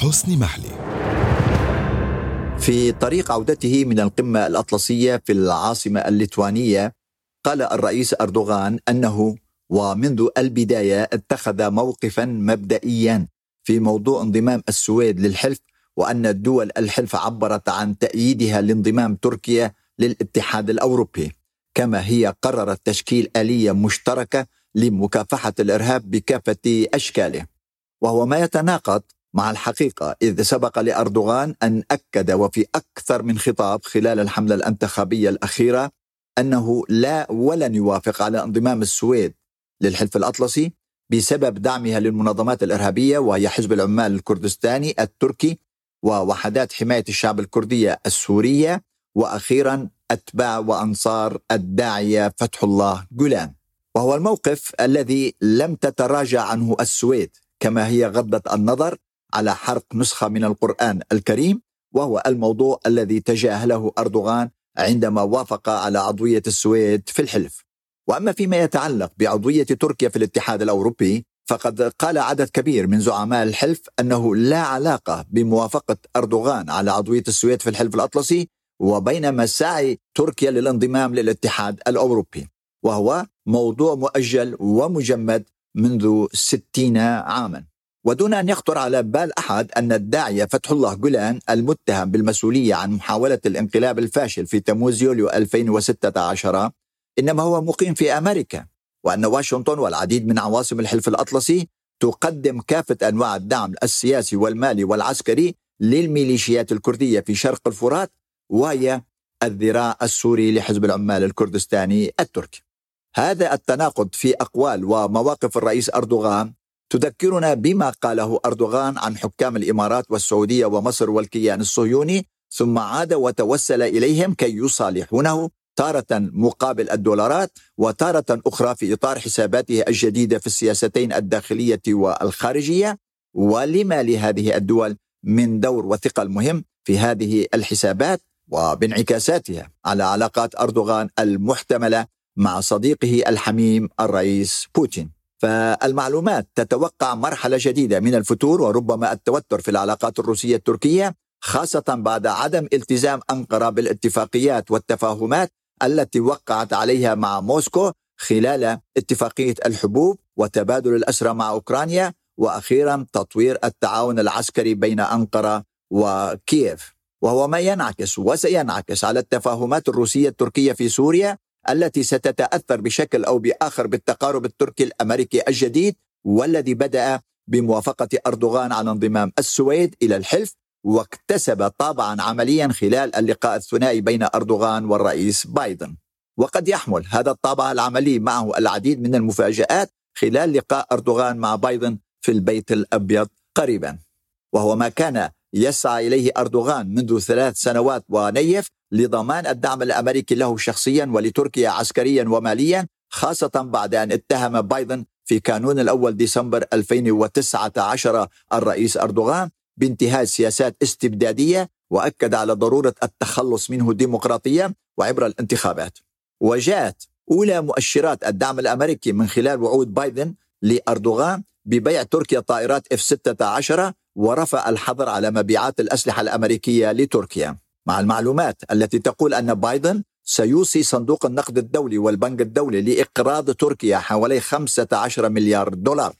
حسني محلي. في طريق عودته من القمة الأطلسية في العاصمة الليتوانية قال الرئيس أردوغان أنه ومنذ البداية اتخذ موقفا مبدئيا في موضوع انضمام السويد للحلف وأن الدول الحلف عبرت عن تأييدها لانضمام تركيا للاتحاد الأوروبي كما هي قررت تشكيل آلية مشتركة لمكافحة الإرهاب بكافة أشكاله. وهو ما يتناقض مع الحقيقة إذ سبق لأردوغان أن أكد وفي أكثر من خطاب خلال الحملة الانتخابية الأخيرة أنه لا ولن يوافق على انضمام السويد للحلف الأطلسي بسبب دعمها للمنظمات الإرهابية وهي حزب العمال الكردستاني التركي ووحدات حماية الشعب الكردية السورية وأخيرا أتباع وأنصار الداعية فتح الله جولان. وهو الموقف الذي لم تتراجع عنه السويد كما هي غضت النظر على حرق نسخة من القرآن الكريم وهو الموضوع الذي تجاهله أردوغان عندما وافق على عضوية السويد في الحلف. وأما فيما يتعلق بعضوية تركيا في الاتحاد الأوروبي فقد قال عدد كبير من زعماء الحلف أنه لا علاقة بموافقة أردوغان على عضوية السويد في الحلف الأطلسي وبين مساعي تركيا للانضمام للاتحاد الأوروبي. وهو موضوع مؤجل ومجمد منذ ستين عاما. ودون أن يخطر على بال أحد أن الداعية فتح الله جولان المتهم بالمسؤولية عن محاولة الانقلاب الفاشل في تموز يوليو 2016 إنما هو مقيم في أمريكا وأن واشنطن والعديد من عواصم الحلف الأطلسي تقدم كافة أنواع الدعم السياسي والمالي والعسكري للميليشيات الكردية في شرق الفرات وهي الذراع السوري لحزب العمال الكردستاني التركي. هذا التناقض في أقوال ومواقف الرئيس أردوغان تذكرنا بما قاله أردوغان عن حكام الإمارات والسعودية ومصر والكيان الصهيوني ثم عاد وتوسل إليهم كي يصالحونه تارة مقابل الدولارات وتارة أخرى في إطار حساباته الجديدة في السياستين الداخلية والخارجية. ولما لهذه الدول من دور وثقل مهم في هذه الحسابات وبانعكاساتها على علاقات أردوغان المحتملة مع صديقه الحميم الرئيس بوتين. فالمعلومات تتوقع مرحلة جديدة من الفتور وربما التوتر في العلاقات الروسية التركية خاصة بعد عدم التزام أنقرة بالاتفاقيات والتفاهمات التي وقعت عليها مع موسكو خلال اتفاقية الحبوب وتبادل الأسرى مع أوكرانيا وأخيرا تطوير التعاون العسكري بين أنقرة وكييف. وهو ما ينعكس وسينعكس على التفاهمات الروسية التركية في سوريا التي ستتأثر بشكل أو بآخر بالتقارب التركي الأمريكي الجديد والذي بدأ بموافقة أردوغان على انضمام السويد إلى الحلف واكتسب طابعا عمليا خلال اللقاء الثنائي بين أردوغان والرئيس بايدن. وقد يحمل هذا الطابع العملي معه العديد من المفاجآت خلال لقاء أردوغان مع بايدن في البيت الأبيض قريبا. وهو ما كان يسعى إليه أردوغان منذ ثلاث سنوات ونيف لضمان الدعم الأمريكي له شخصيا ولتركيا عسكريا وماليا خاصة بعد أن اتهم بايدن في كانون الأول ديسمبر 2019 الرئيس أردوغان بانتهاء سياسات استبدادية وأكد على ضرورة التخلص منه ديمقراطيا وعبر الانتخابات. وجاءت أولى مؤشرات الدعم الأمريكي من خلال وعود بايدن لأردوغان ببيع تركيا طائرات F-16 ورفع الحظر على مبيعات الأسلحة الأمريكية لتركيا. مع المعلومات التي تقول أن بايدن سيوصي صندوق النقد الدولي والبنك الدولي لإقراض تركيا حوالي 15 مليار دولار.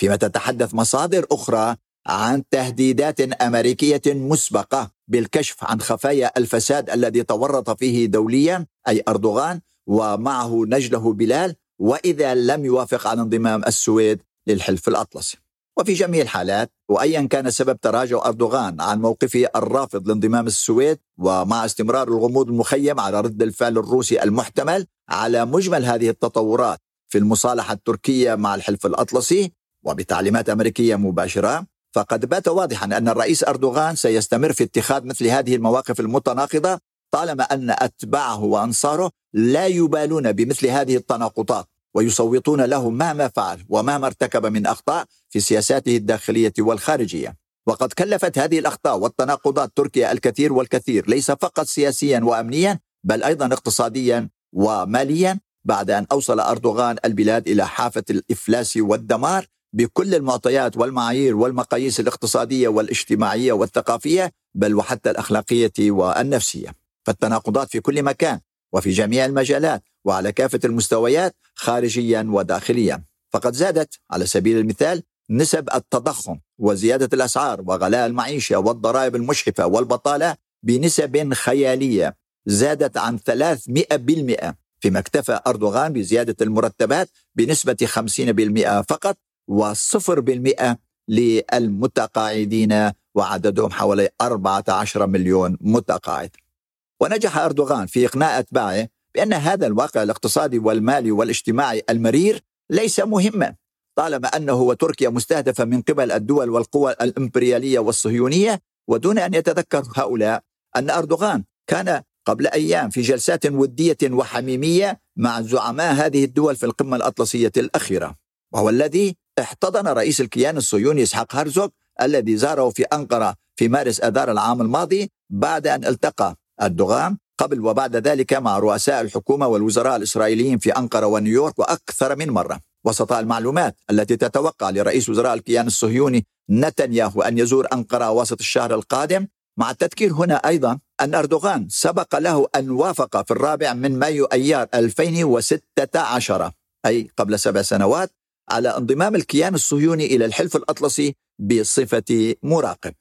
فيما تتحدث مصادر أخرى عن تهديدات أمريكية مسبقة بالكشف عن خفايا الفساد الذي تورط فيه دوليا أي أردوغان ومعه نجله بلال وإذا لم يوافق على انضمام السويد للحلف الأطلسي. وفي جميع الحالات وايا كان سبب تراجع أردوغان عن موقفه الرافض لانضمام السويد ومع استمرار الغموض المخيم على رد الفعل الروسي المحتمل على مجمل هذه التطورات في المصالحة التركية مع الحلف الأطلسي وبتعليمات أمريكية مباشرة. فقد بات واضحا أن الرئيس أردوغان سيستمر في اتخاذ مثل هذه المواقف المتناقضة طالما أن أتباعه وأنصاره لا يبالون بمثل هذه التناقضات. ويصوتون له مهما فعل ومهما ارتكب من أخطاء في سياساته الداخلية والخارجية. وقد كلفت هذه الأخطاء والتناقضات تركيا الكثير والكثير ليس فقط سياسيا وامنيا بل أيضا اقتصاديا وماليا بعد أن أوصل أردوغان البلاد إلى حافة الإفلاس والدمار بكل المعطيات والمعايير والمقاييس الاقتصادية والاجتماعية والثقافية بل وحتى الأخلاقية والنفسية فالتناقضات في كل مكان وفي جميع المجالات وعلى كافة المستويات خارجيا وداخليا. فقد زادت على سبيل المثال نسب التضخم وزيادة الأسعار وغلاء المعيشة والضرائب المشحفه والبطالة بنسب خيالية. زادت عن 300% فيما اكتفى أردوغان بزيادة المرتبات بنسبة 50% فقط و0% للمتقاعدين وعددهم حوالي 14 مليون متقاعد. ونجح أردوغان في إقناع أتباعه بأن هذا الواقع الاقتصادي والمالي والاجتماعي المرير ليس مهما طالما أنه وتركيا مستهدفة من قبل الدول والقوى الإمبريالية والصهيونية ودون أن يتذكر هؤلاء أن أردوغان كان قبل أيام في جلسات ودية وحميمية مع زعماء هذه الدول في القمة الأطلسية الأخيرة. وهو الذي احتضن رئيس الكيان الصهيوني إسحاق هرزوغ الذي زاره في أنقرة في مارس أذار العام الماضي بعد أن التقى أردوغان قبل وبعد ذلك مع رؤساء الحكومة والوزراء الإسرائيليين في أنقرة ونيويورك وأكثر من مرة. وسط المعلومات التي تتوقع لرئيس وزراء الكيان الصهيوني نتنياهو أن يزور أنقرة وسط الشهر القادم مع التذكير هنا أيضا أن أردوغان سبق له أن وافق في الرابع من مايو أيار 2016 أي قبل سبع سنوات على انضمام الكيان الصهيوني إلى الحلف الأطلسي بصفة مراقب.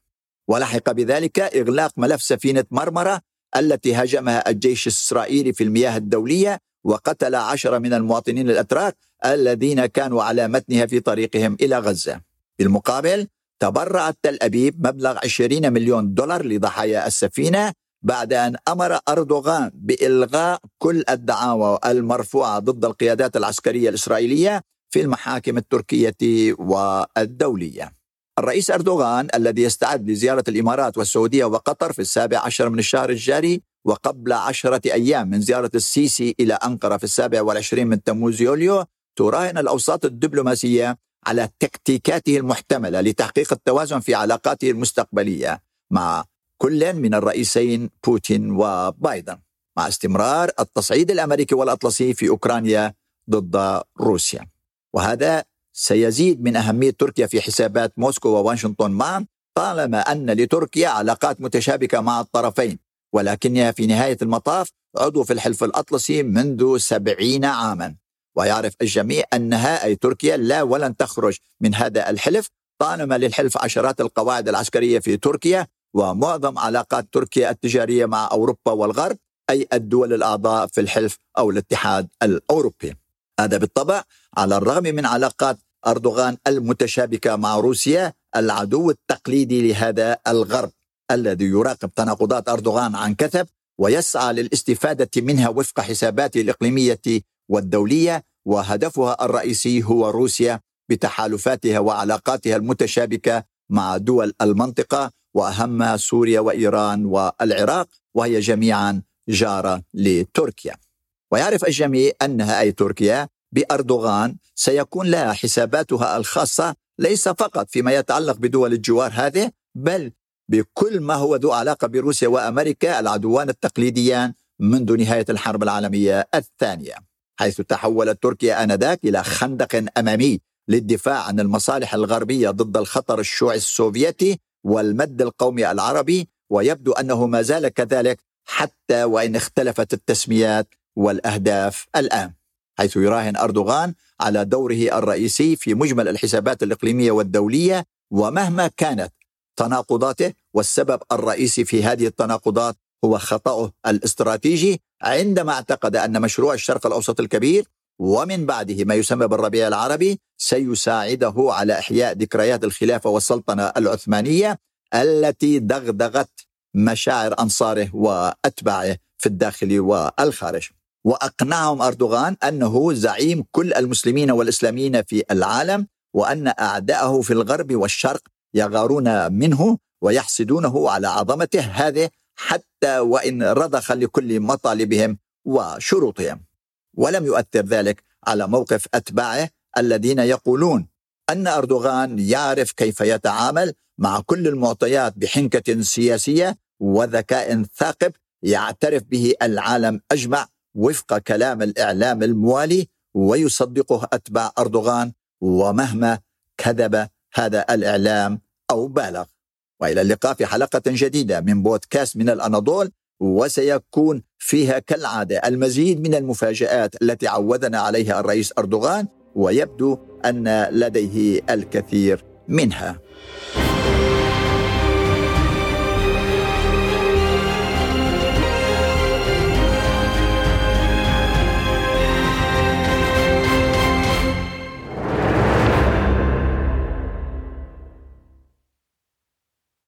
ولحق بذلك إغلاق ملف سفينة مرمرة التي هاجمها الجيش الإسرائيلي في المياه الدولية وقتل عشرة من المواطنين الأتراك الذين كانوا على متنها في طريقهم إلى غزة. بالمقابل تبرعت تل أبيب مبلغ 20 مليون دولار لضحايا السفينة بعد أن أمر أردوغان بإلغاء كل الدعاوى المرفوعة ضد القيادات العسكرية الإسرائيلية في المحاكم التركية والدولية. الرئيس أردوغان الذي يستعد لزيارة الإمارات والسعودية وقطر في السابع عشر من الشهر الجاري وقبل عشرة أيام من زيارة السيسي إلى أنقرة في السابع والعشرين من تموز يوليو تراهن الأوساط الدبلوماسية على تكتيكاته المحتملة لتحقيق التوازن في علاقاته المستقبلية مع كل من الرئيسين بوتين وبايدن مع استمرار التصعيد الأمريكي والأطلسي في أوكرانيا ضد روسيا. وهذا سيزيد من أهمية تركيا في حسابات موسكو وواشنطن معا طالما أن لتركيا علاقات متشابكة مع الطرفين ولكنها في نهاية المطاف عضو في الحلف الأطلسي منذ سبعين عاما ويعرف الجميع انها اي تركيا لا ولن تخرج من هذا الحلف طالما للحلف عشرات القواعد العسكرية في تركيا ومعظم علاقات تركيا التجارية مع أوروبا والغرب أي الدول الأعضاء في الحلف أو الاتحاد الأوروبي. هذا بالطبع على الرغم من علاقات أردوغان المتشابكة مع روسيا العدو التقليدي لهذا الغرب الذي يراقب تناقضات أردوغان عن كثب ويسعى للاستفادة منها وفق حساباته الإقليمية والدولية وهدفها الرئيسي هو روسيا بتحالفاتها وعلاقاتها المتشابكة مع دول المنطقة واهمها سوريا وإيران والعراق وهي جميعا جارة لتركيا. ويعرف الجميع أنها أي تركيا بأردوغان سيكون لها حساباتها الخاصة ليس فقط فيما يتعلق بدول الجوار هذه بل بكل ما هو ذو علاقة بروسيا وأمريكا العدوان التقليديان منذ نهاية الحرب العالمية الثانية. حيث تحولت تركيا آنذاك إلى خندق أمامي للدفاع عن المصالح الغربية ضد الخطر الشيوعي السوفيتي والمد القومي العربي ويبدو أنه ما زال كذلك حتى وإن اختلفت التسميات والأهداف الآن حيث يراهن أردوغان على دوره الرئيسي في مجمل الحسابات الإقليمية والدولية ومهما كانت تناقضاته والسبب الرئيسي في هذه التناقضات هو خطأه الاستراتيجي عندما اعتقد أن مشروع الشرق الأوسط الكبير ومن بعده ما يسمى بالربيع العربي سيساعده على إحياء ذكريات الخلافة والسلطنة العثمانية التي دغدغت مشاعر أنصاره وأتباعه في الداخل والخارج. وأقنعهم أردوغان أنه زعيم كل المسلمين والإسلاميين في العالم وأن أعداءه في الغرب والشرق يغارون منه ويحسدونه على عظمته هذه حتى وإن رضخ لكل مطالبهم وشروطهم. ولم يؤثر ذلك على موقف أتباعه الذين يقولون أن أردوغان يعرف كيف يتعامل مع كل المعطيات بحنكة سياسية وذكاء ثاقب يعترف به العالم أجمع وفق كلام الإعلام الموالي ويصدقه أتباع أردوغان ومهما كذب هذا الإعلام أو بالغ. وإلى اللقاء في حلقة جديدة من بودكاست من الأناضول وسيكون فيها كالعادة المزيد من المفاجآت التي عودنا عليها الرئيس أردوغان ويبدو أن لديه الكثير منها.